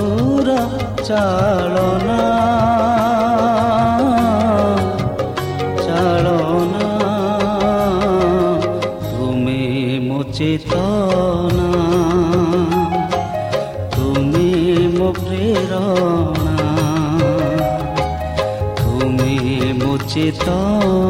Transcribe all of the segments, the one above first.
ମଧୁର ଚାଳନା ଚେତନା ତୁମେ ମୋ ପ୍ରେରଣା ତୁମେ ମୋ ଚେତନା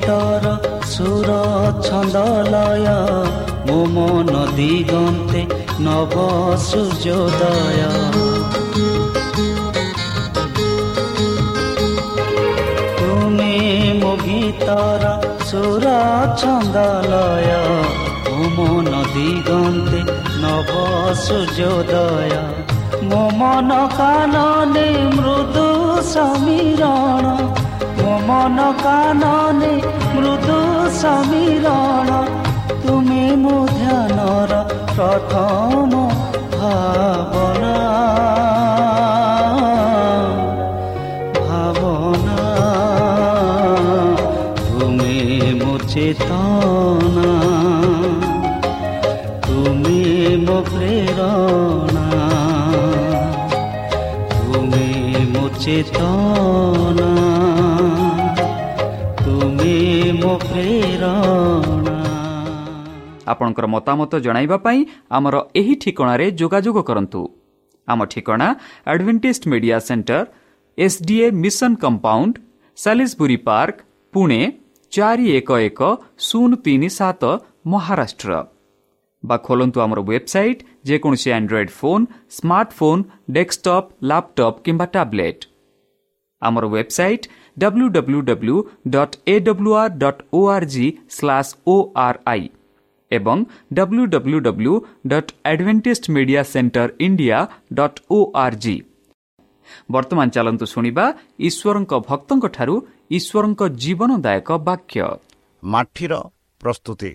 ଗୀତର ସୁର ଛନ୍ଦଲୟ ମୋ ମନ ଦିଗନ୍ତେ ନବ ସୂର୍ଯ୍ୟୋଦୟ ତୁମେ ମୋ ଗୀତର ସୁର ଛନ୍ଦଲୟ ମୋ ମନ ଦିଗନ୍ତେ ନବ ସୂର୍ଯ୍ୟୋଦୟ ମୋ ମନ କାନନେ ମୃଦୁ ସମୀରଣ মন কাননে মৃদু সমীরণ, তুমি মো ধ্যানর প্রথম ভাবনা। ভাবনা, তুমি মো চেতনা, তুমি মো প্রেরণা চেতনা। ଆପଣଙ୍କର ମତାମତ ଜଣାଇବା ପାଇଁ ଆମର ଏହି ଠିକଣାରେ ଯୋଗାଯୋଗ କରନ୍ତୁ। ଆମ ଠିକଣା Adventist media centre SDA mission compound Salisbury Park Pune ଚାରି ଏକ ଏକ ଶୂନ ତିନି ସାତ ମହାରାଷ୍ଟ୍ର। ବା ଖୋଲନ୍ତୁ ଆମର ୱେବସାଇଟ୍ ଯେକୌଣସି Android phone smartphone desktop laptop କିମ୍ବା ଟ୍ୟାବ୍ଲେଟ୍ ଆମର website W W W dot A W R dot O R G slash O R I ଏବଂ W W W dot advantage media centre India dot O R G ବର୍ତ୍ତମାନ ଚାଲନ୍ତୁ ଶୁଣିବା ଈଶ୍ୱରଙ୍କ ଭକ୍ତଙ୍କଠାରୁ ଈଶ୍ୱରଙ୍କ ଜୀବନଦାୟକ ବାକ୍ୟ ମାଠିର ପ୍ରସ୍ତୁତି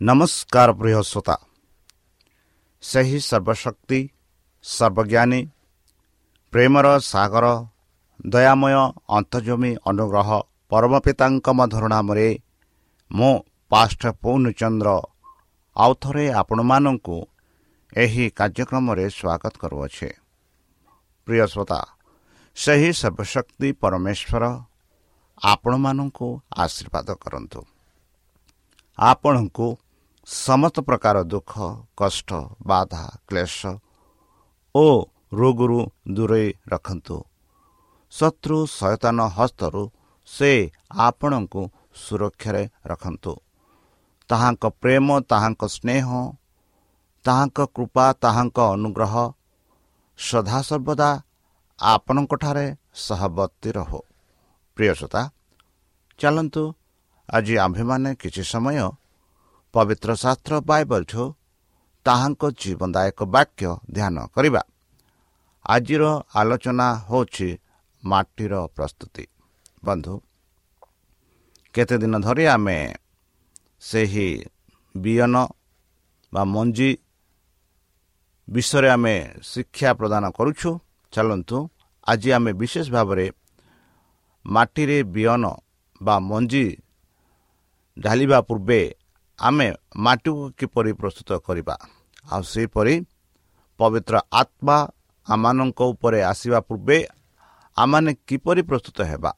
ନମସ୍କାର ପ୍ରିୟ ଶ୍ରୋତା ସେହି ସର୍ବଶକ୍ତି ସର୍ବଜ୍ଞାନୀ ପ୍ରେମର ସାଗର ଦୟାମୟ ଅନ୍ତର୍ଜମୀ ଅନୁଗ୍ରହ ପରମ ପିତାଙ୍କ ମଧୁର ନାମରେ ମୁଁ ପାଷ୍ଟ ପୌନଚନ୍ଦ୍ର ଆଉ ଥରେ ଆପଣମାନଙ୍କୁ ଏହି କାର୍ଯ୍ୟକ୍ରମରେ ସ୍ୱାଗତ କରୁଅଛେ। ପ୍ରିୟ ଶ୍ରୋତା ସେହି ସର୍ବଶକ୍ତି ପରମେଶ୍ୱର ଆପଣମାନଙ୍କୁ ଆଶୀର୍ବାଦ କରନ୍ତୁ। ଆପଣଙ୍କୁ ସମସ୍ତ ପ୍ରକାର ଦୁଃଖ କଷ୍ଟ ବାଧା କ୍ଲେଶ ଓ ରୋଗରୁ ଦୂରେଇ ରଖନ୍ତୁ। ଶତ୍ରୁ ସଚେତନ ହସ୍ତରୁ ସେ ଆପଣଙ୍କୁ ସୁରକ୍ଷାରେ ରଖନ୍ତୁ। ତାହାଙ୍କ ପ୍ରେମ ତାହାଙ୍କ ସ୍ନେହ ତାହାଙ୍କ କୃପା ତାହାଙ୍କ ଅନୁଗ୍ରହ ସଦାସର୍ବଦା ଆପଣଙ୍କଠାରେ ସହବର୍ତ୍ତୀ ରହୁ। ପ୍ରିୟସତା ଚାଲନ୍ତୁ ଆଜି ଆମ୍ଭେମାନେ କିଛି ସମୟ ପବିତ୍ର ଶାସ୍ତ୍ର ବାଇବଲଠୁ ତାହାଙ୍କ ଜୀବନଦାୟକ ବାକ୍ୟ ଧ୍ୟାନ କରିବା। ଆଜିର ଆଲୋଚନା ହେଉଛି ମାଟିର ପ୍ରସ୍ତୁତି ବନ୍ଧୁ କେତେଦିନ ଧରି ଆମେ ସେହି ବିହନ ବା ମଞ୍ଜି ବିଷୟରେ ଆମେ ଶିକ୍ଷା ପ୍ରଦାନ କରୁଛୁ ଚାଲନ୍ତୁ ଆଜି ଆମେ ବିଶେଷ ଭାବରେ ମାଟିରେ ବିହନ ବା ମଞ୍ଜି ଢାଲିବା ପୂର୍ବେ ଆମେ ମାଟିକୁ କିପରି ପ୍ରସ୍ତୁତ କରିବା ଆଉ ସେହିପରି ପବିତ୍ର ଆତ୍ମା ଆମମାନଙ୍କ ଉପରେ ଆସିବା ପୂର୍ବେ ଆମମାନେ କିପରି ପ୍ରସ୍ତୁତ ହେବା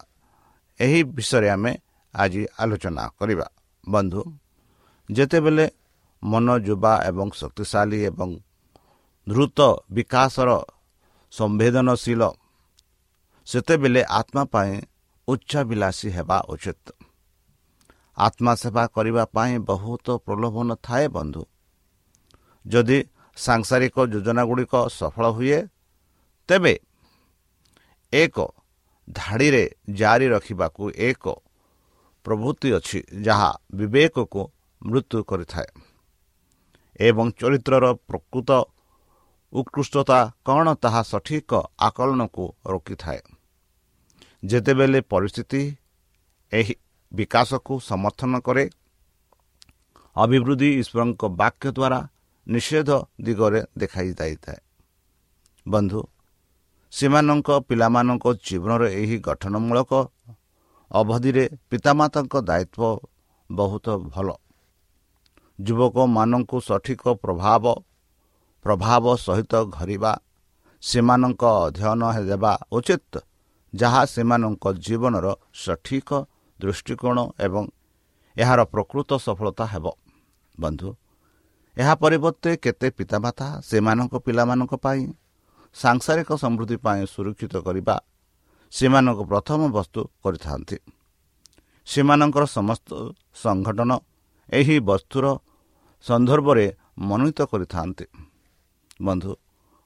ଏହି ବିଷୟରେ ଆମେ ଆଜି ଆଲୋଚନା କରିବା। ବନ୍ଧୁ ଯେତେବେଳେ ମନ ଯୁବା ଏବଂ ଶକ୍ତିଶାଳୀ ଏବଂ ଦ୍ରୁତ ବିକାଶର ସମ୍ବେଦନଶୀଳ ସେତେବେଳେ ଆତ୍ମା ପାଇଁ ଉଚ୍ଚାଭିଳାଷୀ ହେବା ଉଚିତ। ଆତ୍ମା ସେବା କରିବା ପାଇଁ ବହୁତ ପ୍ରଲୋଭନ ଥାଏ ବନ୍ଧୁ। ଯଦି ସାଂସାରିକ ଯୋଜନା ଗୁଡ଼ିକ ସଫଳ ହୁଏ ତେବେ ଏକ। ଧାଡ଼ିରେ ଜାରି ରଖିବାକୁ ଏକ ପ୍ରଭୃତି ଅଛି ଯାହା ବିବେକକୁ ମୃତ୍ୟୁ କରିଥାଏ। ଏବଂ ଚରିତ୍ରର ପ୍ରକୃତ ଉତ୍କୃଷ୍ଟତା କ'ଣ ତାହା ସଠିକ ଆକଳନକୁ ରୋକିଥାଏ। ଯେତେବେଳେ ପରିସ୍ଥିତି ଏହି ବିକାଶକୁ ସମର୍ଥନ କରେ ଅଭିବୃଦ୍ଧି ଈଶ୍ୱରଙ୍କ ବାକ୍ୟ ଦ୍ୱାରା ନିଷେଧ ଦିଗରେ ଦେଖାଇ ଯାଇଥାଏ। ବନ୍ଧୁ ସେମାନଙ୍କ ପିଲାମାନଙ୍କ ଜୀବନର ଏହି ଗଠନମୂଳକ ଅବଧିରେ ପିତାମାତାଙ୍କ ଦାୟିତ୍ୱ ବହୁତ ଭଲ। ଯୁବକମାନଙ୍କୁ ସଠିକ ପ୍ରଭାବ ପ୍ରଭାବ ସହିତ ଘରିବା ସେମାନଙ୍କ ଅଧ୍ୟୟନ ଦେବା ଉଚିତ ଯାହା ସେମାନଙ୍କ ଜୀବନର ସଠିକ ଦୃଷ୍ଟିକୋଣ ଏବଂ ଏହାର ପ୍ରକୃତ ସଫଳତା ହେବ। ବନ୍ଧୁ ଏହା ପରିବର୍ତ୍ତେ କେତେ ପିତାମାତା ସେମାନଙ୍କ ପିଲାମାନଙ୍କ ପାଇଁ ସାଂସାରିକ ସମୃଦ୍ଧି ପାଇଁ ସୁରକ୍ଷିତ କରିବା ସେମାନଙ୍କ ପ୍ରଥମ ବସ୍ତୁ କରିଥାନ୍ତି। ସେମାନଙ୍କର ସମସ୍ତ ସଂଗଠନ ଏହି ବସ୍ତୁର ସନ୍ଦର୍ଭରେ ମନୋନୀତ କରିଥାନ୍ତି। ବନ୍ଧୁ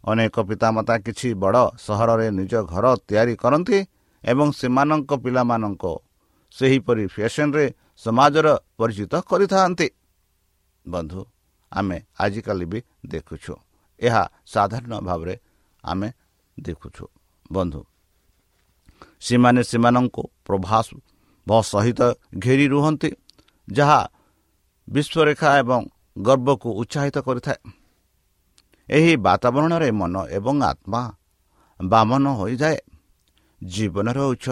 ଅନେକ ପିତାମାତା କିଛି ବଡ଼ ସହରରେ ନିଜ ଘର ତିଆରି କରନ୍ତି ଏବଂ ସେମାନଙ୍କ ପିଲାମାନଙ୍କ ସେହିପରି ଫ୍ୟାସନରେ ସମାଜର ପରିଚିତ କରିଥାନ୍ତି। ବନ୍ଧୁ ଆମେ ଆଜିକାଲି ବି ଦେଖୁଛୁ। ଏହା ସାଧାରଣ ଭାବରେ ଆମେ ଦେଖୁଛୁ। ବନ୍ଧୁ ସେମାନେ ସେମାନଙ୍କୁ ପ୍ରଭାସ ସହିତ ଘେରି ରୁହନ୍ତି ଯାହା ବିଶ୍ୱରେଖା ଏବଂ ଗର୍ବକୁ ଉତ୍ସାହିତ କରିଥାଏ। ଏହି ବାତାବରଣରେ ମନ ଏବଂ ଆତ୍ମା ବାମନ ହୋଇଯାଏ। ଜୀବନର ଉଚ୍ଚ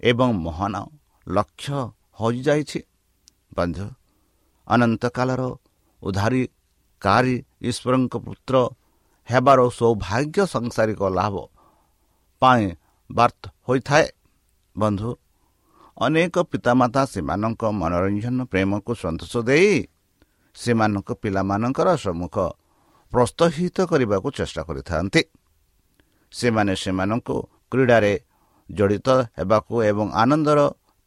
ଏବଂ ମହାନ ଲକ୍ଷ୍ୟ ହଜିଯାଇଛି ବନ୍ଧୁ ଅନନ୍ତକାଳର ଉଦ୍ଧାରିକାରୀ ଈଶ୍ୱରଙ୍କ ପୁତ୍ର ହେବାର ସୌଭାଗ୍ୟ ସାଂସାରିକ ଲାଭ ପାଇଁ ବାର୍ତ୍ତ ହୋଇଥାଏ। ବନ୍ଧୁ ଅନେକ ପିତାମାତା ସେମାନଙ୍କ ମନୋରଞ୍ଜନ ପ୍ରେମକୁ ସନ୍ତୋଷ ଦେଇ ସେମାନଙ୍କ ପିଲାମାନଙ୍କର ସମ୍ମୁଖ ପ୍ରୋତ୍ସାହିତ କରିବାକୁ ଚେଷ୍ଟା କରିଥାନ୍ତି। ସେମାନେ ସେମାନଙ୍କୁ କ୍ରୀଡ଼ାରେ ଜଡ଼ିତ ହେବାକୁ ଏବଂ ଆନନ୍ଦର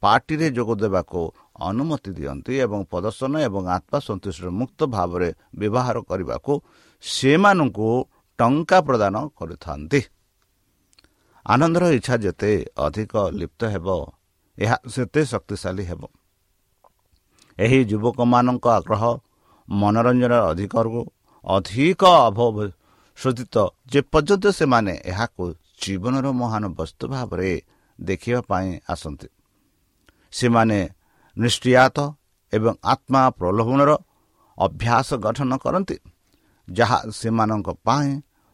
ପାର୍ଟିରେ ଯୋଗ ଦେବାକୁ ଅନୁମତି ଦିଅନ୍ତି ଏବଂ ପ୍ରଦର୍ଶନ ଏବଂ ଆତ୍ମା ସନ୍ତୁଷ୍ଟ ମୁକ୍ତ ଭାବରେ ବ୍ୟବହାର କରିବାକୁ ସେମାନଙ୍କୁ ଟଙ୍କା ପ୍ରଦାନ କରିଥାନ୍ତି। ଆନନ୍ଦର ଇଚ୍ଛା ଯେତେ ଅଧିକ ଲିପ୍ତ ହେବ ଏହା ସେତେ ଶକ୍ତିଶାଳୀ ହେବ। ଏହି ଯୁବକମାନଙ୍କ ଆଗ୍ରହ ମନୋରଞ୍ଜନ ଅଧିକରୁ ଅଧିକ ଅଭଶୋଧିତ ଯେପର୍ଯ୍ୟନ୍ତ ସେମାନେ ଏହାକୁ ଜୀବନର ମହାନ ବସ୍ତୁ ଭାବରେ ଦେଖିବା ପାଇଁ ଆସନ୍ତି ସେମାନେ ନିଷ୍କ୍ରିୟାତ ଏବଂ ଆତ୍ମା ପ୍ରଲୋଭନର ଅଭ୍ୟାସ ଗଠନ କରନ୍ତି। ଯାହା ସେମାନଙ୍କ ପାଇଁ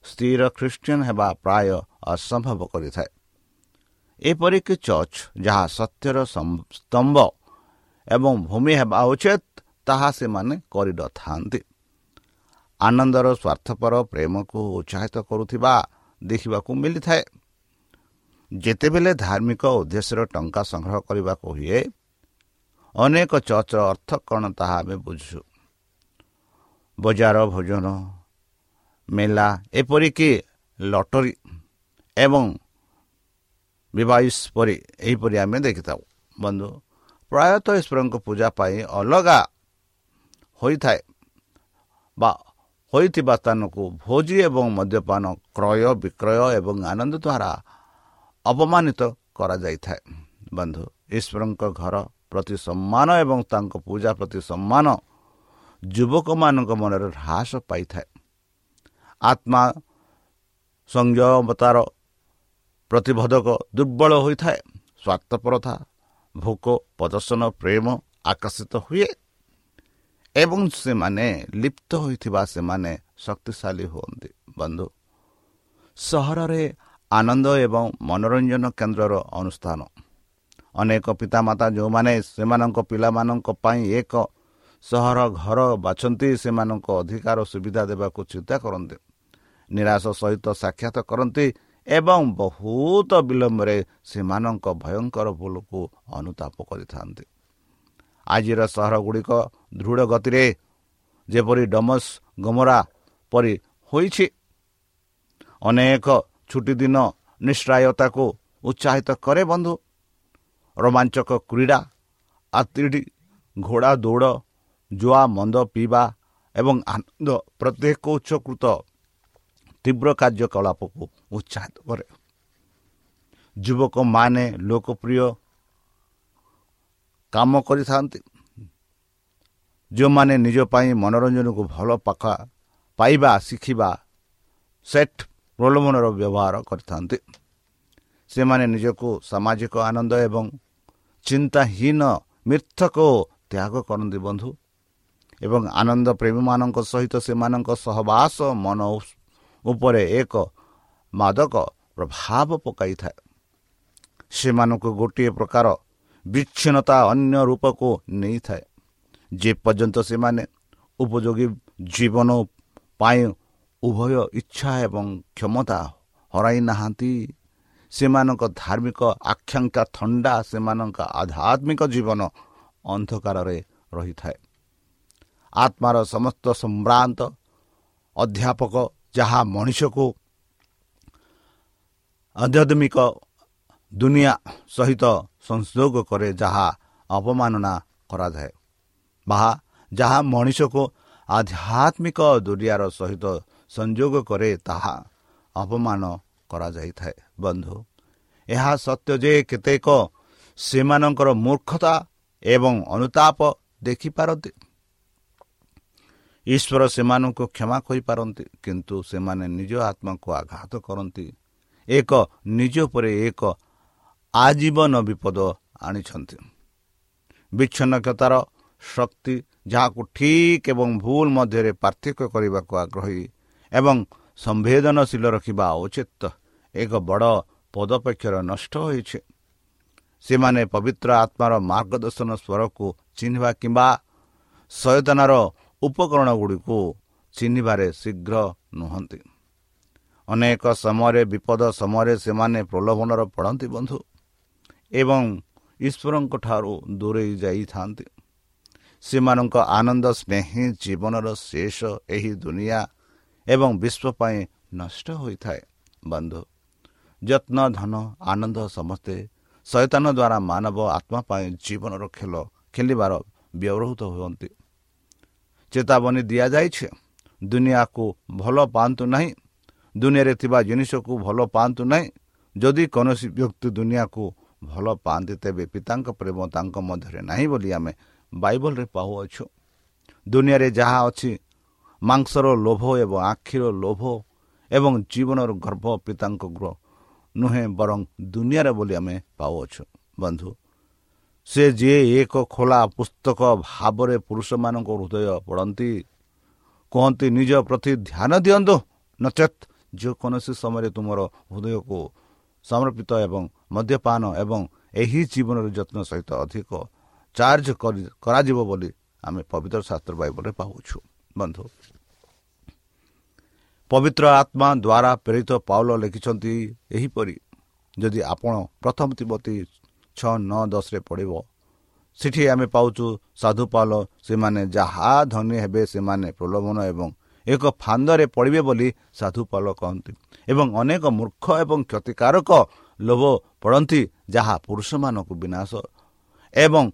ସ୍ଥିର ଖ୍ରୀଷ୍ଟିଆନ ହେବା ପ୍ରାୟ ଅସମ୍ଭବ କରିଥାଏ। ଏପରିକି ଚର୍ଚ୍ଚ ଯାହା ସତ୍ୟର ସ୍ତମ୍ଭ ଏବଂ ଭୂମି ହେବା ଉଚିତ ତାହା ସେମାନେ କରିନଥାନ୍ତି। ଆନନ୍ଦର ସ୍ୱାର୍ଥପର ପ୍ରେମକୁ ଉତ୍ସାହିତ କରୁଥିବା ଦେଖିବାକୁ ମିଳିଥାଏ। ଯେତେବେଳେ ଧାର୍ମିକ ଉଦ୍ଦେଶ୍ୟର ଟଙ୍କା ସଂଗ୍ରହ କରିବାକୁ ହୁଏ ଅନେକ ଚର୍ଚ୍ଚର ଅର୍ଥ କ'ଣ ତାହା ଆମେ ବୁଝୁଛୁ ବଜାର ଭୋଜନ ମେଲା ଏପରିକି ଲଟରୀ ଏବଂ ବିବାହିସ ପରି ଏହିପରି ଆମେ ଦେଖିଥାଉ। ବନ୍ଧୁ ପ୍ରାୟତଃ ଈଶ୍ୱରଙ୍କ ପୂଜା ପାଇଁ ଅଲଗା ହୋଇଥାଏ ବା ହୋଇଥିବା ସ୍ଥାନକୁ ଭୋଜି ଏବଂ ମଦ୍ୟପାନ କ୍ରୟ ବିକ୍ରୟ ଏବଂ ଆନନ୍ଦ ଦ୍ୱାରା ଅପମାନିତ କରାଯାଇଥାଏ। ବନ୍ଧୁ ଈଶ୍ୱରଙ୍କ ଘର ପ୍ରତି ସମ୍ମାନ ଏବଂ ତାଙ୍କ ପୂଜା ପ୍ରତି ସମ୍ମାନ ଯୁବକମାନଙ୍କ ମନରେ ହ୍ରାସ ପାଇଥାଏ। ଆତ୍ମା ସଂଯମତାର ପ୍ରତିବୋଧକ ଦୁର୍ବଳ ହୋଇଥାଏ। ସ୍ୱାର୍ଥପରତା ଭୋକ ପ୍ରଦର୍ଶନ ପ୍ରେମ ଆକର୍ଷିତ ହୁଏ ଏବଂ ସେମାନେ ଲିପ୍ତ ହୋଇଥିବା ସେମାନେ ଶକ୍ତିଶାଳୀ ହୁଅନ୍ତି। ବନ୍ଧୁ ସହରରେ ଆନନ୍ଦ ଏବଂ ମନୋରଞ୍ଜନ କେନ୍ଦ୍ରର ଅନୁଷ୍ଠାନ ଅନେକ ପିତାମାତା ଯେଉଁମାନେ ସେମାନଙ୍କ ପିଲାମାନଙ୍କ ପାଇଁ ଏକ ସହର ଘର ବାଛନ୍ତି ସେମାନଙ୍କ ଅଧିକାର ସୁବିଧା ଦେବାକୁ ଚିନ୍ତା କରନ୍ତି। ନିରାଶ ସହିତ ସାକ୍ଷାତ କରନ୍ତି ଏବଂ ବହୁତ ବିଳମ୍ବରେ ସେମାନଙ୍କ ଭୟଙ୍କର ଭୁଲକୁ ଅନୁତାପ କରିଥାନ୍ତି। ଆଜିର ସହରଗୁଡ଼ିକ ଦୃଢ଼ ଗତିରେ ଯେପରି ଡମସ୍ ଗମରା ପରି ହୋଇଛି ଅନେକ ଛୁଟି ଦିନ ନିଶ୍ଚୟତାକୁ ଉତ୍ସାହିତ କରେ ବନ୍ଧୁ। ରୋମାଞ୍ଚକ କ୍ରୀଡ଼ା ଆତିଡ଼ି ଘୋଡ଼ା ଦୌଡ଼ ଜୁଆ ମନ୍ଦ ପିଇବା ଏବଂ ଆନନ୍ଦ ପ୍ରତ୍ୟେକ ଉଚ୍ଚକୃତ ତୀବ୍ର କାର୍ଯ୍ୟକଳାପକୁ ଉତ୍ସାହିତ କରେ। ଯୁବକମାନେ ଲୋକପ୍ରିୟ କାମ କରିଥାନ୍ତି। ଯେଉଁମାନେ ନିଜ ପାଇଁ ମନୋରଞ୍ଜନକୁ ଭଲ ପାଖ ପାଇବା ଶିଖିବା ସେଟ୍ ପ୍ରଲୋଭନର ବ୍ୟବହାର କରିଥାନ୍ତି। ସେମାନେ ନିଜକୁ ସାମାଜିକ ଆନନ୍ଦ ଏବଂ ଚିନ୍ତାହୀନ ମିଥକ ତ୍ୟାଗ କରନ୍ତି ବନ୍ଧୁ। ଏବଂ ଆନନ୍ଦ ପ୍ରେମୀମାନଙ୍କ ସହିତ ସେମାନଙ୍କ ସହବାସ ମନ ଉପରେ ଏକ ମାଦକ ପ୍ରଭାବ ପକାଇଥାଏ। ସେମାନଙ୍କୁ ଗୋଟିଏ ପ୍ରକାର ବିଚ୍ଛିନ୍ନତା ଅନ୍ୟ ରୂପକୁ ନେଇଥାଏ। ଯେପର୍ଯ୍ୟନ୍ତ ସେମାନେ ଉପଯୋଗୀ ଜୀବନ ପାଇଁ ଉଭୟ ଇଚ୍ଛା ଏବଂ କ୍ଷମତା ହରାଇ ନାହାନ୍ତି ସେମାନଙ୍କ ଧାର୍ମିକ ଆକାଂକ୍ଷା ଥଣ୍ଡା ସେମାନଙ୍କ ଆଧ୍ୟାତ୍ମିକ ଜୀବନ ଅନ୍ଧକାରରେ ରହିଥାଏ। ଆତ୍ମାର ସମସ୍ତ ସମ୍ଭ୍ରାନ୍ତ ଅଧ୍ୟାପକ ଯାହା ମଣିଷକୁ ଆଧ୍ୟାତ୍ମିକ ଦୁନିଆ ସହିତ ସଂଯୋଗ କରେ ଯାହା ଅପମାନନା କରାଯାଏ। ବା ଯାହା ମଣିଷକୁ ଆଧ୍ୟାତ୍ମିକ ଦୁରିଆର ସହିତ ସଂଯୋଗ କରେ ତାହା ଅପମାନ କରାଯାଇଥାଏ। ବନ୍ଧୁ। ଏହା ସତ୍ୟ ଯେ କେତେକ ସେମାନଙ୍କର ମୂର୍ଖତା ଏବଂ ଅନୁତାପ ଦେଖିପାରନ୍ତି। ଈଶ୍ୱର ସେମାନଙ୍କୁ କ୍ଷମା କରିପାରନ୍ତି କିନ୍ତୁ ସେମାନେ ନିଜ ଆତ୍ମାକୁ ଆଘାତ କରନ୍ତି। ଏକ ନିଜ ଉପରେ ଏକ ଆଜୀବନ ବିପଦ ଆଣିଛନ୍ତି। ବିଚ୍ଛିନ୍ନତାର ଶକ୍ତି ଯାହାକୁ ଠିକ୍ ଏବଂ ଭୁଲ ମଧ୍ୟରେ ପାର୍ଥକ୍ୟ କରିବାକୁ ଆଗ୍ରହୀ ଏବଂ ସମ୍ବେଦନଶୀଳ ରଖିବା ଉଚିତ। ଏକ ବଡ଼ ପଦପେକ୍ଷର ନଷ୍ଟ ହୋଇଛି। ସେମାନେ ପବିତ୍ର ଆତ୍ମାର ମାର୍ଗଦର୍ଶନ ସ୍ୱରକୁ ଚିହ୍ନିବା କିମ୍ବା ସଚେତନାର ଉପକରଣ ଗୁଡ଼ିକୁ ଚିହ୍ନିବାରେ ଶୀଘ୍ର ନୁହନ୍ତି। ଅନେକ ସମୟରେ ବିପଦ ସମୟରେ ସେମାନେ ପ୍ରଲୋଭନର ପଢ଼ନ୍ତି ବନ୍ଧୁ ଏବଂ ଈଶ୍ୱରଙ୍କ ଠାରୁ ଦୂରେଇ ଯାଇଥାନ୍ତି। ସେମାନଙ୍କ ଆନନ୍ଦ ସ୍ନେହୀ ଜୀବନର ଶେଷ ଏହି ଦୁନିଆ ଏବଂ ବିଶ୍ୱ ପାଇଁ ନଷ୍ଟ ହୋଇଥାଏ ବନ୍ଧୁ। ଯତ୍ନ ଧନ ଆନନ୍ଦ ସମସ୍ତେ ସୈତାନ ଦ୍ୱାରା ମାନବ ଆତ୍ମା ପାଇଁ ଜୀବନର ଖେଳ ଖେଳିବାର ବ୍ୟବହୃତ ହୁଅନ୍ତି। ଚେତାବନୀ ଦିଆଯାଇଛି। ଦୁନିଆକୁ ଭଲ ପାଆନ୍ତୁ ନାହିଁ। ଦୁନିଆରେ ଥିବା ଜିନିଷକୁ ଭଲ ପାଆନ୍ତୁ ନାହିଁ। ଯଦି କୌଣସି ବ୍ୟକ୍ତି ଦୁନିଆକୁ ଭଲ ପାଆନ୍ତି ତେବେ ପିତାଙ୍କ ପ୍ରେମ ତାଙ୍କ ମଧ୍ୟରେ ନାହିଁ ବୋଲି ଆମେ ବାଇବଲରେ ପାଉଅଛୁ। ଦୁନିଆରେ ଯାହା ଅଛି ମାଂସର ଲୋଭ ଏବଂ ଆଖିର ଲୋଭ ଏବଂ ଜୀବନର ଗର୍ଭ ପିତାଙ୍କ ଗୃହ ନୁହେଁ ବରଂ ଦୁନିଆରେ ବୋଲି ଆମେ ପାଉଅଛୁ। ବନ୍ଧୁ ସେ ଯିଏ ଏକ ଖୋଲା ପୁସ୍ତକ ଭାବରେ ପୁରୁଷମାନଙ୍କ ହୃଦୟ ପଢ଼ନ୍ତି କୁହନ୍ତି ନିଜ ପ୍ରତି ଧ୍ୟାନ ଦିଅନ୍ତୁ ନଚେତ୍ ଯେକୌଣସି ସମୟରେ ତୁମର ହୃଦୟକୁ ସମର୍ପିତ ଏବଂ ମଦ୍ୟପାନ ଏବଂ ଏହି ଜୀବନର ଯତ୍ନ ସହିତ ଅଧିକ ଚାର୍ଜ କରାଯିବ ବୋଲି ଆମେ ପବିତ୍ର ଶାସ୍ତ୍ର ବାଇବଲରେ ପାଉଛୁ ବନ୍ଧୁ ପବିତ୍ର ଆତ୍ମା ଦ୍ୱାରା ପ୍ରେରିତ ପାଉଲ ଲେଖିଛନ୍ତି ଏହିପରି ଯଦି ଆପଣ ପ୍ରଥମ ତିବତୀ ଛଅ ନଅ ଦଶରେ ପଡ଼ିବ ସେଠି ଆମେ ପାଉଛୁ ସାଧୁପାଲ ସେମାନେ ଯାହା ଧନୀ ହେବେ ସେମାନେ ପ୍ରଲୋଭନ ଏବଂ ଏକ ଫାନ୍ଦରେ ପଡ଼ିବେ ବୋଲି ସାଧୁପାଲ କହନ୍ତି ଏବଂ ଅନେକ ମୂର୍ଖ ଏବଂ କ୍ଷତିକାରକ ଲୋଭ ପଡ଼ନ୍ତି ଯାହା ପୁରୁଷମାନଙ୍କୁ ବିନାଶ ଏବଂ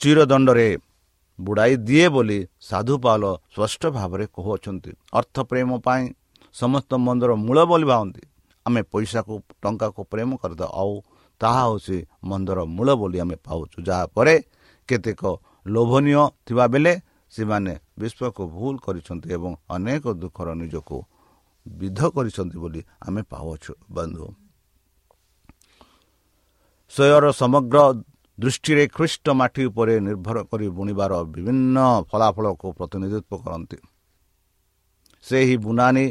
ଚିରଦଣ୍ଡରେ ବୁଡ଼ାଇ ଦିଏ ବୋଲି ସାଧୁପାଲ ସ୍ପଷ୍ଟ ଭାବରେ କହୁଅଛନ୍ତି। ଅର୍ଥ ପ୍ରେମ ପାଇଁ ସମସ୍ତ ମନ୍ଦର ମୂଳ ବୋଲି ଭାବନ୍ତି। ଆମେ ପଇସାକୁ ଟଙ୍କାକୁ ପ୍ରେମ କରିଥାଉ ଆଉ ତାହା ହେଉଛି ମନ୍ଦର ମୂଳ ବୋଲି ଆମେ ପାଉଛୁ ଯାହାପରେ କେତେକ ଲୋଭନୀୟ ଥିବା ବେଳେ ସେମାନେ ବିଶ୍ୱକୁ ଭୁଲ କରିଛନ୍ତି ଏବଂ ଅନେକ ଦୁଃଖର ନିଜକୁ ବିଧ କରିଛନ୍ତି ବୋଲି ଆମେ ପାଉଅଛୁ ବନ୍ଧୁ ସ୍ୱୟର ସମଗ୍ର ଦୃଷ୍ଟିରେ ଖ୍ରୀଷ୍ଟ ମାଟି ଉପରେ ନିର୍ଭର କରି ବୁଣିବାର ବିଭିନ୍ନ ଫଳାଫଳକୁ ପ୍ରତିନିଧିତ୍ୱ କରନ୍ତି। ସେହି ବୁନାନୀ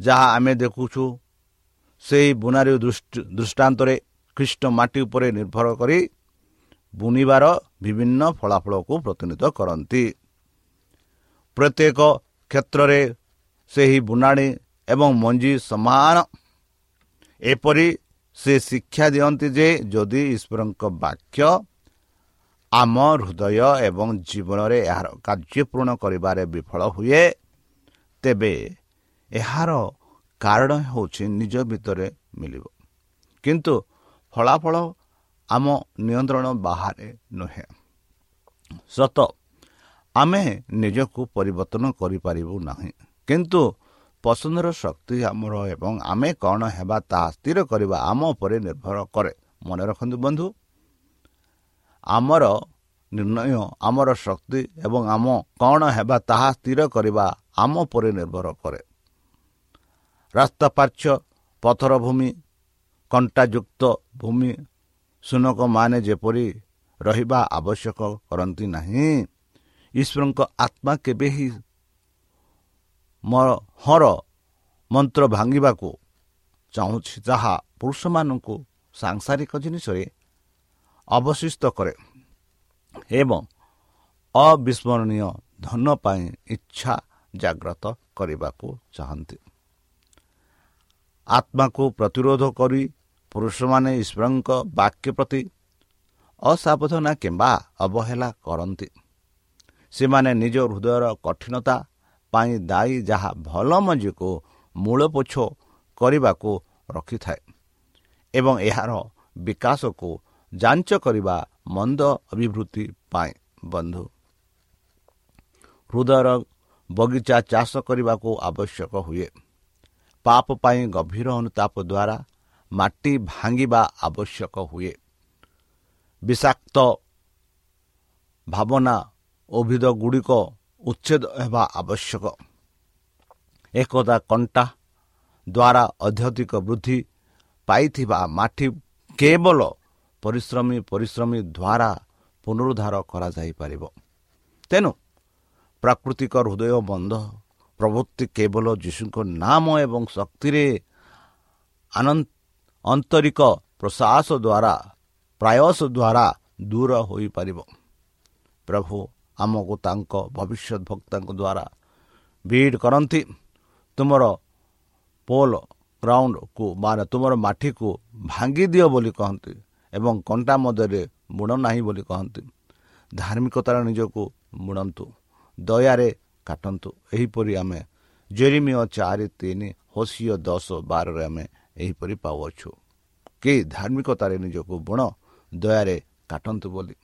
ଯାହା ଆମେ ଦେଖୁଛୁ ସେହି ବୁନାରୀ ଦୃଷ୍ଟାନ୍ତରେ ଖ୍ରୀଷ୍ଟ ମାଟି ଉପରେ ନିର୍ଭର କରି ବୁଣିବାର ବିଭିନ୍ନ ଫଳାଫଳକୁ ପ୍ରତିନିଧିତ୍ୱ କରନ୍ତି। ପ୍ରତ୍ୟେକ କ୍ଷେତ୍ରରେ ସେହି ବୁଣାଣି ଏବଂ ମଞ୍ଜି ସମାନ। ଏପରି ସେ ଶିକ୍ଷା ଦିଅନ୍ତି ଯେ ଯଦି ଈଶ୍ୱରଙ୍କ ବାକ୍ୟ ଆମ ହୃଦୟ ଏବଂ ଜୀବନରେ ଏହାର କାର୍ଯ୍ୟ ପୂରଣ କରିବାରେ ବିଫଳ ହୁଏ ତେବେ ଏହାର କାରଣ ହେଉଛି ନିଜ ଭିତରେ ମିଳିବ। କିନ୍ତୁ ଫଳାଫଳ ଆମ ନିୟନ୍ତ୍ରଣ ବାହାରେ ନୁହେଁ। ସତ ଆମେ ନିଜକୁ ପରିବର୍ତ୍ତନ କରିପାରିବୁ ନାହିଁ। କିନ୍ତୁ ପସନ୍ଦର ଶକ୍ତି ଆମର ଏବଂ ଆମେ କ'ଣ ହେବା ତାହା ସ୍ଥିର କରିବା ଆମ ଉପରେ ନିର୍ଭର କରେ। ମନେ ରଖନ୍ତୁ ବନ୍ଧୁ ଆମର ନିର୍ଣ୍ଣୟ ଆମର ଶକ୍ତି ଏବଂ ଆମ କ'ଣ ହେବା ତାହା ସ୍ଥିର କରିବା ଆମ ଉପରେ ନିର୍ଭର କରେ। ରାସ୍ତା ପାର୍ଚ୍ଛ ପଥର ଭୂମି କଣ୍ଟାଯୁକ୍ତ ଭୂମି ସୁନକମାନେ ଯେପରି ରହିବା ଆବଶ୍ୟକ କରନ୍ତି ନାହିଁ। ଈଶ୍ୱରଙ୍କ ଆତ୍ମା କେବେ ହିଁ ହର ମନ୍ତ୍ର ଭାଙ୍ଗିବାକୁ ଚାହୁଁଛି ଯାହା ପୁରୁଷମାନଙ୍କୁ ସାଂସାରିକ ଜିନିଷରେ ଅବଶିଷ୍ଟ କରେ ଏବଂ ଅବିସ୍ମରଣୀୟ ଧନ ପାଇଁ ଇଚ୍ଛା ଜାଗ୍ରତ କରିବାକୁ ଚାହାନ୍ତି। ଆତ୍ମାକୁ ପ୍ରତିରୋଧ କରି ପୁରୁଷମାନେ ଈଶ୍ୱରଙ୍କ ବାକ୍ୟ ପ୍ରତି ଅସାବଧାନ କିମ୍ବା ଅବହେଳା କରନ୍ତି। ସେମାନେ ନିଜ ହୃଦୟର କଠିନତା ପାଇଁ ଦାୟୀ ଯାହା ଭଲ ମଞ୍ଜିକୁ ମୂଳପୋଛ କରିବାକୁ ରଖିଥାଏ ଏବଂ ଏହାର ବିକାଶକୁ ଯାଞ୍ଚ କରିବା ମନ୍ଦ ଅଭିବୃଦ୍ଧି ପାଇଁ। ବନ୍ଧୁ ହୃଦୟର ବଗିଚା ଚାଷ କରିବାକୁ ଆବଶ୍ୟକ ହୁଏ। ପାପ ପାଇଁ ଗଭୀର ଅନୁତାପ ଦ୍ୱାରା ମାଟି ଭାଙ୍ଗିବା ଆବଶ୍ୟକ ହୁଏ। ବିଷାକ୍ତ ଭାବନା ଉଭିଦ ଗୁଡ଼ିକ ଉଚ୍ଛେଦ ହେବା ଆବଶ୍ୟକ। ଏକଦା କଣ୍ଟା ଦ୍ୱାରା ଅଧ୍ୟଧିକ ବୃଦ୍ଧି ପାଇଥିବା ମାଟି କେବଳ ପରିଶ୍ରମୀ ପରିଶ୍ରମୀ ଦ୍ୱାରା ପୁନରୁଦ୍ଧାର କରାଯାଇପାରିବ। ତେଣୁ ପ୍ରାକୃତିକ ହୃଦୟ ବନ୍ଧ ପ୍ରଭୃତି କେବଳ ଯୀଶୁଙ୍କ ନାମ ଏବଂ ଶକ୍ତିରେ ଆନ୍ତରିକ ପ୍ରଶାସ ଦ୍ୱାରା ପ୍ରାୟସ ଦ୍ୱାରା ଦୂର ହୋଇପାରିବ। ପ୍ରଭୁ ଆମକୁ ତାଙ୍କ ଭବିଷ୍ୟତ ଭକ୍ତାଙ୍କ ଦ୍ୱାରା ଭିଡ଼ କରନ୍ତି। ତୁମର ପୋଲ ଗ୍ରାଉଣ୍ଡକୁ ବା ତୁମର ମାଟିକୁ ଭାଙ୍ଗି ଦିଅ ବୋଲି କହନ୍ତି ଏବଂ କଣ୍ଟା ମଧ୍ୟରେ ବୁଣ ନାହିଁ ବୋଲି କହନ୍ତି। ଧାର୍ମିକତାର ନିଜକୁ ବୁଣନ୍ତୁ ଦୟାରେ କାଟନ୍ତୁ। ଏହିପରି ଆମେ ଜେରିମିଅ ଚାରି ତିନି ହସିଅ ଦଶ ବାରରେ ଆମେ ଏହିପରି ପାଉଅଛୁ। କି ଧାର୍ମିକତାରେ ନିଜକୁ ବୁଣ ଦୟାରେ କାଟନ୍ତୁ ବୋଲି।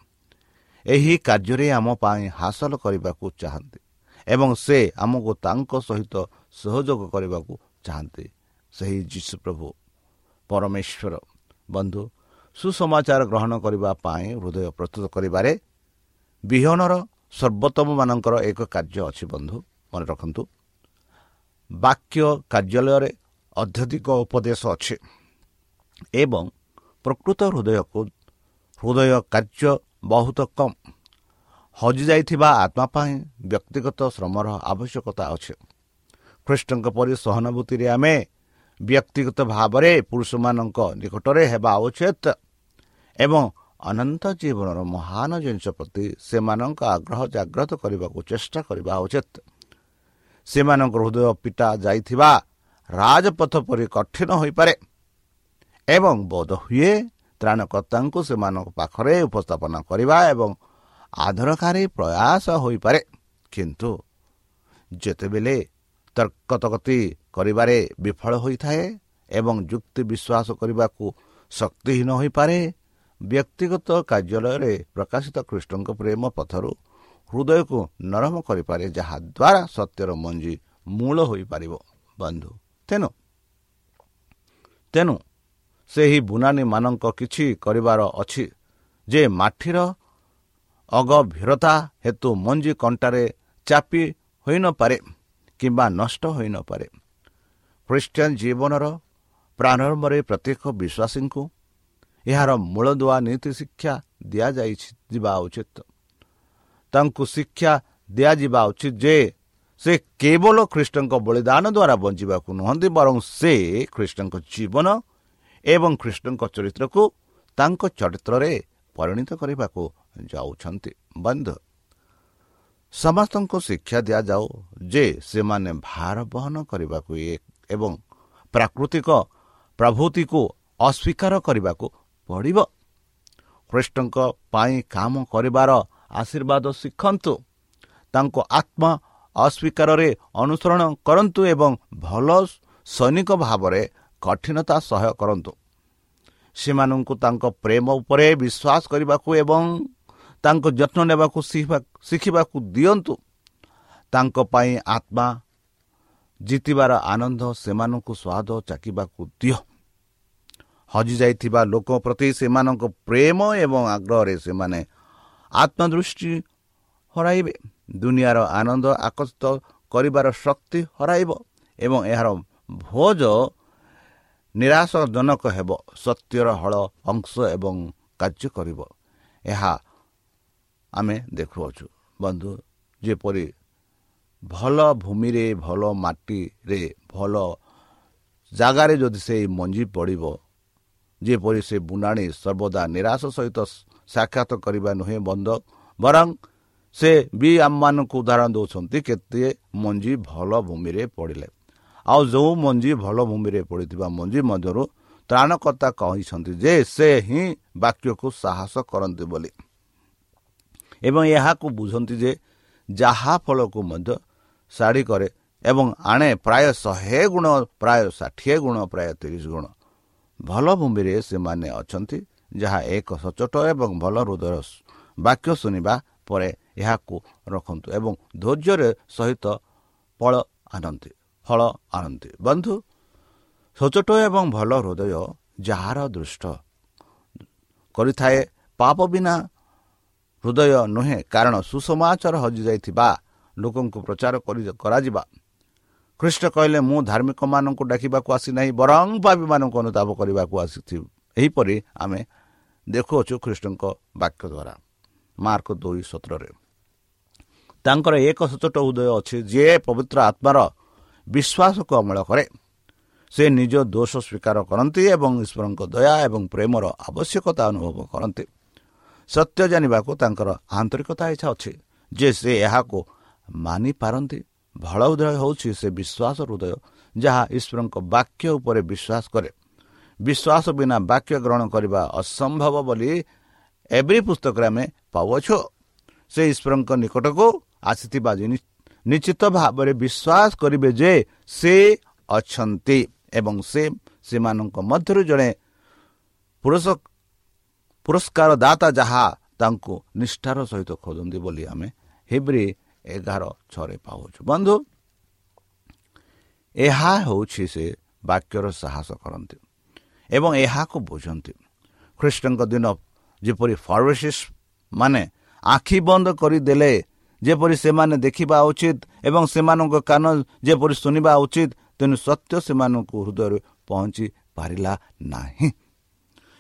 ଏହି କାର୍ଯ୍ୟରେ ଆମ ପାଇଁ ହାସଲ କରିବାକୁ ଚାହାନ୍ତି ଏବଂ ସେ ଆମକୁ ତାଙ୍କ ସହିତ ସହଯୋଗ କରିବାକୁ ଚାହାନ୍ତି। ସେହି ଯୀଶୁପ୍ରଭୁ ପରମେଶ୍ୱର ବନ୍ଧୁ ସୁସମାଚାର ଗ୍ରହଣ କରିବା ପାଇଁ ହୃଦୟ ପ୍ରସ୍ତୁତ କରିବାରେ ବିହନର ସର୍ବୋତ୍ତମମାନଙ୍କର ଏକ କାର୍ଯ୍ୟ ଅଛି ବନ୍ଧୁ ମନେ ରଖନ୍ତୁ। ବାକ୍ୟ କାର୍ଯ୍ୟାଳୟରେ ଅତ୍ୟଧିକ ଉପଦେଶ ଅଛି ଏବଂ ପ୍ରକୃତ ହୃଦୟକୁ ହୃଦୟ କାର୍ଯ୍ୟ ବହୁତ କମ୍। ହଜିଯାଇଥିବା ଆତ୍ମା ପାଇଁ ବ୍ୟକ୍ତିଗତ ଶ୍ରମର ଆବଶ୍ୟକତା ଅଛି। ଖ୍ରୀଷ୍ଟଙ୍କ ପରି ସହାନୁଭୂତିରେ ଆମେ ବ୍ୟକ୍ତିଗତ ଭାବରେ ପୁରୁଷମାନଙ୍କ ନିକଟରେ ହେବା ଉଚିତ ଏବଂ ଅନନ୍ତ ଜୀବନର ମହାନ ଜିନିଷ ପ୍ରତି ସେମାନଙ୍କ ଆଗ୍ରହ ଜାଗ୍ରତ କରିବାକୁ ଚେଷ୍ଟା କରିବା ଉଚିତ। ସେମାନଙ୍କ ହୃଦୟ ପିଟା ଯାଇଥିବା ରାଜପଥ ପରି କଠିନ ହୋଇପାରେ ଏବଂ ବୋଧ ହୁଏ ତ୍ରାଣକର୍ତ୍ତାଙ୍କୁ ସେମାନଙ୍କ ପାଖରେ ଉପସ୍ଥାପନ କରିବା ଏବଂ ଆଦରକାରୀ ପ୍ରୟାସ ହୋଇପାରେ। କିନ୍ତୁ ଯେତେବେଳେ ତର୍କତକତି କରିବାରେ ବିଫଳ ହୋଇଥାଏ ଏବଂ ଯୁକ୍ତି ବିଶ୍ୱାସ କରିବାକୁ ଶକ୍ତିହୀନ ହୋଇପାରେ ବ୍ୟକ୍ତିଗତ କାର୍ଯ୍ୟାଳୟରେ ପ୍ରକାଶିତ ଖ୍ରୀଷ୍ଟଙ୍କ ପ୍ରେମ ପଥରୁ ହୃଦୟକୁ ନରମ କରିପାରେ ଯାହାଦ୍ୱାରା ସତ୍ୟର ମଞ୍ଜି ମୂଳ ହୋଇପାରିବ। ବନ୍ଧୁ ତେଣୁ ତେଣୁ ସେହି ବୁନାନୀମାନଙ୍କ କିଛି କରିବାର ଅଛି ଯେ ମାଠିର ଅଗଭୀରତା ହେତୁ ମଞ୍ଜି କଣ୍ଟାରେ ଚାପି ହୋଇନପାରେ କିମ୍ବା ନଷ୍ଟ ହୋଇନପାରେ। ଖ୍ରୀଷ୍ଟିଆନ ଜୀବନର ପ୍ରାରମ୍ଭରେ ପ୍ରତ୍ୟେକ ବିଶ୍ୱାସୀଙ୍କୁ ଏହାର ମୂଳଦୁଆ ନୀତି ଶିକ୍ଷା ଦିଆଯାଇଛି ଯିବା ଉଚିତ। ତାଙ୍କୁ ଶିକ୍ଷା ଦିଆଯିବା ଉଚିତ ଯେ ସେ କେବଳ ଖ୍ରୀଷ୍ଟଙ୍କ ବଳିଦାନ ଦ୍ୱାରା ବଞ୍ଚିବାକୁ ନୁହନ୍ତି ବରଂ ସେ ଖ୍ରୀଷ୍ଟଙ୍କ ଜୀବନ ଏବଂ ଖ୍ରୀଷ୍ଟଙ୍କ ଚରିତ୍ରକୁ ତାଙ୍କ ଚରିତ୍ରରେ ପରିଣତ କରିବାକୁ ଯାଉଛନ୍ତି। ବନ୍ଧୁ ସମସ୍ତଙ୍କୁ ଶିକ୍ଷା ଦିଆଯାଉ ଯେ ସେମାନେ ଭାର ବହନ କରିବାକୁ ଏବଂ ପ୍ରାକୃତିକ ପ୍ରଭୃତିକୁ ଅସ୍ୱୀକାର କରିବାକୁ ପଡ଼ିବ। ଖ୍ରୀଷ୍ଟଙ୍କ ପାଇଁ କାମ କରିବାର ଆଶୀର୍ବାଦ ଶିଖନ୍ତୁ। ତାଙ୍କ ଆତ୍ମା ଅସ୍ୱୀକାରରେ ଅନୁସରଣ କରନ୍ତୁ ଏବଂ ଭଲ ସୈନିକ ଭାବରେ କଠିନତା ସହ୍ୟ କରନ୍ତୁ। ସେମାନଙ୍କୁ ତାଙ୍କ ପ୍ରେମ ଉପରେ ବିଶ୍ୱାସ କରିବାକୁ ଏବଂ ତାଙ୍କ ଯତ୍ନ ନେବାକୁ ଶିଖିବାକୁ ଦିଅନ୍ତୁ। ତାଙ୍କ ପାଇଁ ଆତ୍ମା ଜିତିବାର ଆନନ୍ଦ ସେମାନଙ୍କୁ ସ୍ୱାଦ ଚାକିବାକୁ ଦିଅ। ହଜିଯାଇଥିବା ଲୋକ ପ୍ରତି ସେମାନଙ୍କ ପ୍ରେମ ଏବଂ ଆଗ୍ରହରେ ସେମାନେ ଆତ୍ମଦୃଷ୍ଟି ହରାଇବେ। ଦୁନିଆର ଆନନ୍ଦ ଆକର୍ଷିତ କରିବାର ଶକ୍ତି ହରାଇବ ଏବଂ ଏହାର ଭୋଜ ନିରାଶଜନକ ହେବ ସତ୍ୟର ହଳ ଅଂଶ ଏବଂ କାର୍ଯ୍ୟ କରିବ। ଏହା ଆମେ ଦେଖୁଅଛୁ। ବନ୍ଧୁ ଯେପରି ଭଲ ଭୂମିରେ ଭଲ ମାଟିରେ ଭଲ ଜାଗାରେ ଯଦି ସେଇ ମଞ୍ଜି ପଡ଼ିବ ଯେପରି ସେ ବୁଣାଣି ସର୍ବଦା ନିରାଶ ସହିତ ସାକ୍ଷାତ କରିବା ନୁହେଁ ବନ୍ଧ ବରଂ ସେ ବି ଆମମାନଙ୍କୁ ଉଦାହରଣ ଦେଉଛନ୍ତି କେତେ ମଞ୍ଜି ଭଲ ଭୂମିରେ ପଡ଼ିଲେ। ଆଉ ଯେଉଁ ମଞ୍ଜି ଭଲ ଭୂମିରେ ପଡ଼ିଥିବା ମଞ୍ଜି ମଧ୍ୟରୁ ତ୍ରାଣକର୍ତ୍ତା କହିଛନ୍ତି ଯେ ସେ ହିଁ ବାକ୍ୟକୁ ସାହସ କରନ୍ତି ବୋଲି। ଏବଂ ଏହାକୁ ବୁଝନ୍ତି ଯେ ଯାହା ଫଳକୁ ମଧ୍ୟ ଶାଢ଼ୀ କରେ ଏବଂ ଆଣେ ପ୍ରାୟ ଶହେ ଗୁଣ ପ୍ରାୟ ଷାଠିଏ ଗୁଣ ପ୍ରାୟ ତିରିଶ ଗୁଣ। ଭଲ ଭୂମିରେ ସେମାନେ ଅଛନ୍ତି ଯାହା ଏକ ସଚୋଟ ଏବଂ ଭଲ ହୃଦୟ ବାକ୍ୟ ଶୁଣିବା ପରେ ଏହାକୁ ରଖନ୍ତୁ ଏବଂ ଧୈର୍ଯ୍ୟରେ ସହିତ ଫଳ ଆଣନ୍ତି। ଫଳ ଆଣନ୍ତି। ବନ୍ଧୁ ସଚୋଟ ଏବଂ ଭଲ ହୃଦୟ ଯାହାର ଦୃଷ୍ଟ କରିଥାଏ ପାପ ବିନା ହୃଦୟ ନୁହେଁ କାରଣ ସୁସମାଚାର ହଜିଯାଇଥିବା ଲୋକଙ୍କୁ ପ୍ରଚାର କରାଯିବା। ଖ୍ରୀଷ୍ଟ କହିଲେ ମୁଁ ଧାର୍ମିକମାନଙ୍କୁ ଡାକିବାକୁ ଆସିନାହିଁ ବରଂ ପାପୀମାନଙ୍କୁ ଅନୁତାପ କରିବାକୁ ଆସିଥିବି ଏହିପରି ଆମେ ଦେଖୁଅଛୁ ଖ୍ରୀଷ୍ଟଙ୍କ ବାକ୍ୟ ଦ୍ୱାରା ମାର୍କ ଦୁଇ ସତରରେ। ତାଙ୍କର ଏକ ସଚୋଟ ହୃଦୟ ଅଛି ଯିଏ ପବିତ୍ର ଆତ୍ମାର ବିଶ୍ୱାସକୁ ଅମଳ କରେ। ସେ ନିଜ ଦୋଷ ସ୍ୱୀକାର କରନ୍ତି ଏବଂ ଈଶ୍ୱରଙ୍କ ଦୟା ଏବଂ ପ୍ରେମର ଆବଶ୍ୟକତା ଅନୁଭବ କରନ୍ତି। ସତ୍ୟ ଜାଣିବାକୁ ତାଙ୍କର ଆନ୍ତରିକତା ଇଚ୍ଛା ଅଛି। ଯେ ସେ ଏହାକୁ ମାନିପାରନ୍ତି ଭଲ ହୃଦୟ ହେଉଛି ସେ ବିଶ୍ୱାସ ହୃଦୟ ଯାହା ଈଶ୍ୱରଙ୍କ ବାକ୍ୟ ଉପରେ ବିଶ୍ୱାସ କରେ। ବିଶ୍ୱାସ ବିନା ବାକ୍ୟ ଗ୍ରହଣ କରିବା ଅସମ୍ଭବ ବୋଲି ଏଭ୍ରି ପୁସ୍ତକରେ ଆମେ ପାଉଅଛୁ। ସେ ଈଶ୍ୱରଙ୍କ ନିକଟକୁ ଆସିଥିବା ନିଶ୍ଚିତ ଭାବରେ ବିଶ୍ୱାସ କରିବେ ଯେ ସେ ଅଛନ୍ତି ଏବଂ ସେ ସେମାନଙ୍କ ମଧ୍ୟରୁ ଜଣେ ପୁରସ୍କାର ଦାତା ଯାହା ତାଙ୍କୁ ନିଷ୍ଠାର ସହିତ ଖୋଜନ୍ତି ବୋଲି ଆମେ ହିବ୍ରି ଏଗାର ଛଅରେ ପାଉଛୁ। ବନ୍ଧୁ ଏହା ହେଉଛି ସେ ବାକ୍ୟର ସାହସ କରନ୍ତି ଏବଂ ଏହାକୁ ବୁଝନ୍ତି। ଖ୍ରୀଷ୍ଟଙ୍କ ଦିନ ଯେପରି ଫାର୍ମେସିସ୍ ମାନେ ଆଖି ବନ୍ଦ କରିଦେଲେ ଯେପରି ସେମାନେ ଦେଖିବା ଉଚିତ ଏବଂ ସେମାନଙ୍କ କାନ ଯେପରି ଶୁଣିବା ଉଚିତ ତେଣୁ ସତ୍ୟ ସେମାନଙ୍କୁ ହୃଦୟରେ ପହଞ୍ଚି ପାରିଲା ନାହିଁ।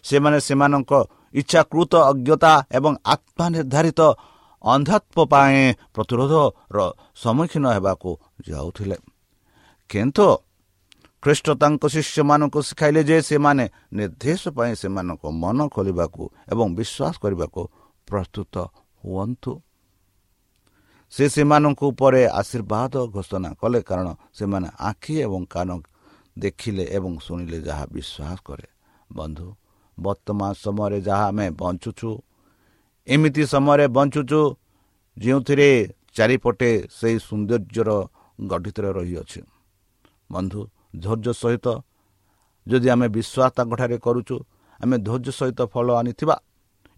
ସେମାନେ ସେମାନଙ୍କ ଇଚ୍ଛାକୃତ ଅଜ୍ଞତା ଏବଂ ଆତ୍ମା ନିର୍ଦ୍ଧାରିତ ଅନ୍ଧତ୍ୱ ପାଇଁ ପ୍ରତିରୋଧର ସମ୍ମୁଖୀନ ହେବାକୁ ଯାଉଥିଲେ। କିନ୍ତୁ ଖ୍ରୀଷ୍ଟ ତାଙ୍କ ଶିଷ୍ୟମାନଙ୍କୁ ଶିଖାଇଲେ ଯେ ସେମାନେ ନିର୍ଦ୍ଦେଶ ପାଇଁ ସେମାନଙ୍କ ମନ ଖୋଲିବାକୁ ଏବଂ ବିଶ୍ୱାସ କରିବାକୁ ପ୍ରସ୍ତୁତ ହୁଅନ୍ତୁ। ସେ ସେମାନଙ୍କ ଉପରେ ଆଶୀର୍ବାଦ ଘୋଷଣା କଲେ କାରଣ ସେମାନେ ଆଖି ଏବଂ କାନ ଦେଖିଲେ ଏବଂ ଶୁଣିଲେ ଯାହା ବିଶ୍ୱାସ କରେ। ବନ୍ଧୁ ବର୍ତ୍ତମାନ ସମୟରେ ଯାହା ଆମେ ବଞ୍ଚୁଛୁ ଏମିତି ସମୟରେ ବଞ୍ଚୁଛୁ ଯେଉଁଥିରେ ଚାରିପଟେ ସେହି ସୌନ୍ଦର୍ଯ୍ୟର ଗଠିତ ରହିଅଛି। ବନ୍ଧୁ ଧୈର୍ଯ୍ୟ ସହିତ ଯଦି ଆମେ ବିଶ୍ୱାସ ତାଙ୍କଠାରେ କରୁଛୁ ଆମେ ଧୈର୍ଯ୍ୟ ସହିତ ଫଳ ଆଣିଥିବା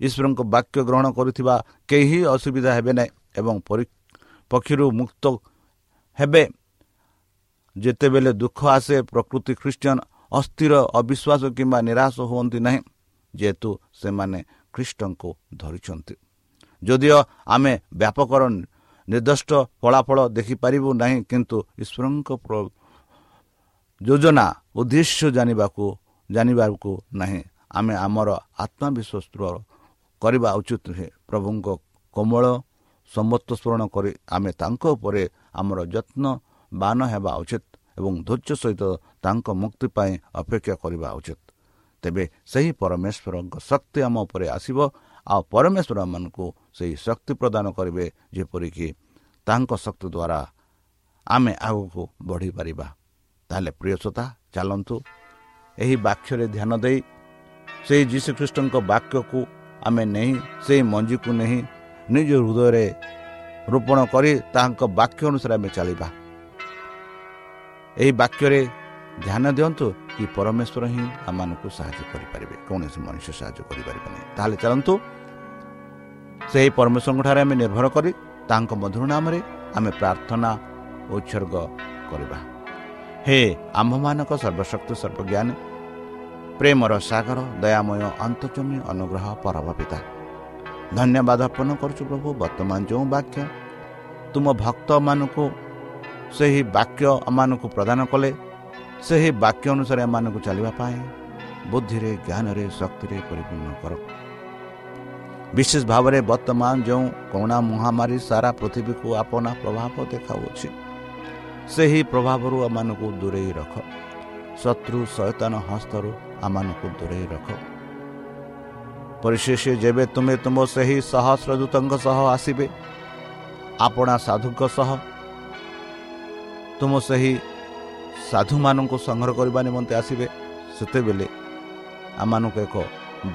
ଈଶ୍ୱରଙ୍କ ବାକ୍ୟ ଗ୍ରହଣ କରୁଥିବା କେହି ଅସୁବିଧା ହେବେ ନାହିଁ ଏବଂ ପକ୍ଷୀରୁ ମୁକ୍ତ ହେବେ। ଯେତେବେଳେ ଦୁଃଖ ଆସେ ପ୍ରକୃତି ଖ୍ରୀଷ୍ଟିଆନ ଅସ୍ଥିର ଅବିଶ୍ୱାସ କିମ୍ବା ନିରାଶ ହୁଅନ୍ତି ନାହିଁ ଯେହେତୁ ସେମାନେ ଖ୍ରୀଷ୍ଟଙ୍କୁ ଧରିଛନ୍ତି। ଯଦିଓ ଆମେ ବ୍ୟାପକର ନିର୍ଦ୍ଦିଷ୍ଟ ଫଳାଫଳ ଦେଖିପାରିବୁ ନାହିଁ କିନ୍ତୁ ଈଶ୍ୱରଙ୍କ ଯୋଜନା ଉଦ୍ଦେଶ୍ୟ ଜାଣିବାକୁ ଜାଣିବାକୁ ନାହିଁ। ଆମେ ଆମର ଆତ୍ମବିଶ୍ୱାସ କରିବା ଉଚିତ ନୁହେଁ। ପ୍ରଭୁଙ୍କ କୋମଳ ସମ୍ମତ ସ୍ମରଣ କରି ଆମେ ତାଙ୍କ ଉପରେ ଆମର ଯତ୍ନବାନ ହେବା ଉଚିତ ଏବଂ ଧୈର୍ଯ୍ୟ ସହିତ ତାଙ୍କ ମୁକ୍ତି ପାଇଁ ଅପେକ୍ଷା କରିବା ଉଚିତ। ତେବେ ସେହି ପରମେଶ୍ୱରଙ୍କ ଶକ୍ତି ଆମ ଉପରେ ଆସିବ ଆଉ ପରମେଶ୍ୱର ମାନଙ୍କୁ ସେହି ଶକ୍ତି ପ୍ରଦାନ କରିବେ ଯେପରିକି ତାଙ୍କ ଶକ୍ତି ଦ୍ୱାରା ଆମେ ଆଗକୁ ବଢ଼ିପାରିବା। ତାହେଲେ ପ୍ରିୟସତା ଚାଲନ୍ତୁ ଏହି ବାକ୍ୟରେ ଧ୍ୟାନ ଦେଇ ସେହି ଯୀଶୁଖ୍ରୀଷ୍ଟଙ୍କ ବାକ୍ୟକୁ ଆମେ ନେଇ ସେହି ମଞ୍ଜିକୁ ନେଇ ନିଜ ହୃଦୟରେ ରୋପଣ କରି ତାହାଙ୍କ ବାକ୍ୟ ଅନୁସାରେ ଆମେ ଚାଲିବା। ଏହି ବାକ୍ୟରେ ଧ୍ୟାନ ଦିଅନ୍ତୁ କି ପରମେଶ୍ୱର ହିଁ ଆମମାନଙ୍କୁ ସାହାଯ୍ୟ କରିପାରିବେ। କୌଣସି ମଣିଷ ସାହାଯ୍ୟ କରିପାରିବେ ନାହିଁ। ତାହେଲେ ଚାଲନ୍ତୁ ସେହି ପରମେଶ୍ୱରଙ୍କଠାରେ ଆମେ ନିର୍ଭର କରି ତାଙ୍କ ମଧୁର ନାମରେ ଆମେ ପ୍ରାର୍ଥନା ଉତ୍ସର୍ଗ କରିବା। ହେ ଆମ୍ଭମାନଙ୍କ ସର୍ବଶକ୍ତି ସର୍ବଜ୍ଞାନୀ ପ୍ରେମର ସାଗର ଦୟାମୟ ଅନ୍ତଜମୀ ଅନୁଗ୍ରହ ପରବ ପିତା ଧନ୍ୟବାଦ ଅର୍ପଣ କରୁଛୁ ପ୍ରଭୁ। ବର୍ତ୍ତମାନ ଯେଉଁ ବାକ୍ୟ ତୁମ ଭକ୍ତମାନଙ୍କୁ ସେହି ବାକ୍ୟ ଆମମାନଙ୍କୁ ପ୍ରଦାନ କଲେ ସେହି ବାକ୍ୟ ଅନୁସାରେ ଏମାନଙ୍କୁ ଚାଲିବା ପାଇଁ ବୁଦ୍ଧିରେ ଜ୍ଞାନରେ ଶକ୍ତିରେ ପରିପୂର୍ଣ୍ଣ କର। ବିଶେଷ ଭାବରେ ବର୍ତ୍ତମାନ ଯେଉଁ କରୋନା ମହାମାରୀ ସାରା ପୃଥିବୀକୁ ଆପଣା ପ୍ରଭାବ ଦେଖାଉଅଛି ସେହି ପ୍ରଭାବରୁ ଆମମାନଙ୍କୁ ଦୂରେଇ ରଖ। ଶତ୍ରୁ ସୈତାନ ହସ୍ତରୁ ଆମମାନଙ୍କୁ ଦୂରେଇ ରଖ। ପରିଶେଷ ଯେବେ ତୁମେ ତୁମ ସେହି ସହସ୍ରଦୂତଙ୍କ ସହ ଆସିବେ ଆପଣା ସାଧୁଙ୍କ ସହ ତୁମ ସେହି ସାଧୁମାନଙ୍କୁ ସଂଗ୍ରହ କରିବା ନିମନ୍ତେ ଆସିବେ ସେତେବେଳେ ଆମମାନଙ୍କୁ ଏକ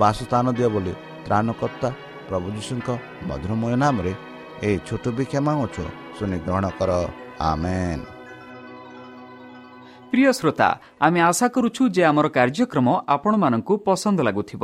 ବାସସ୍ଥାନ ଦିଅ ବୋଲି ତ୍ରାଣକର୍ତ୍ତା ପ୍ରଭୁ ଯୀଶୁଙ୍କ ମଧୁରମୟ ନାମରେ ଏହି ଛୋଟ ଭିକ୍ଷା ମାଗୁଛୁ। ଶୁଣି ଗ୍ରହଣ କର। ଆମେନ୍। ପ୍ରିୟ ଶ୍ରୋତା ଆମେ ଆଶା କରୁଛୁ ଯେ ଆମର କାର୍ଯ୍ୟକ୍ରମ ଆପଣମାନଙ୍କୁ ପସନ୍ଦ ଲାଗୁଥିବ।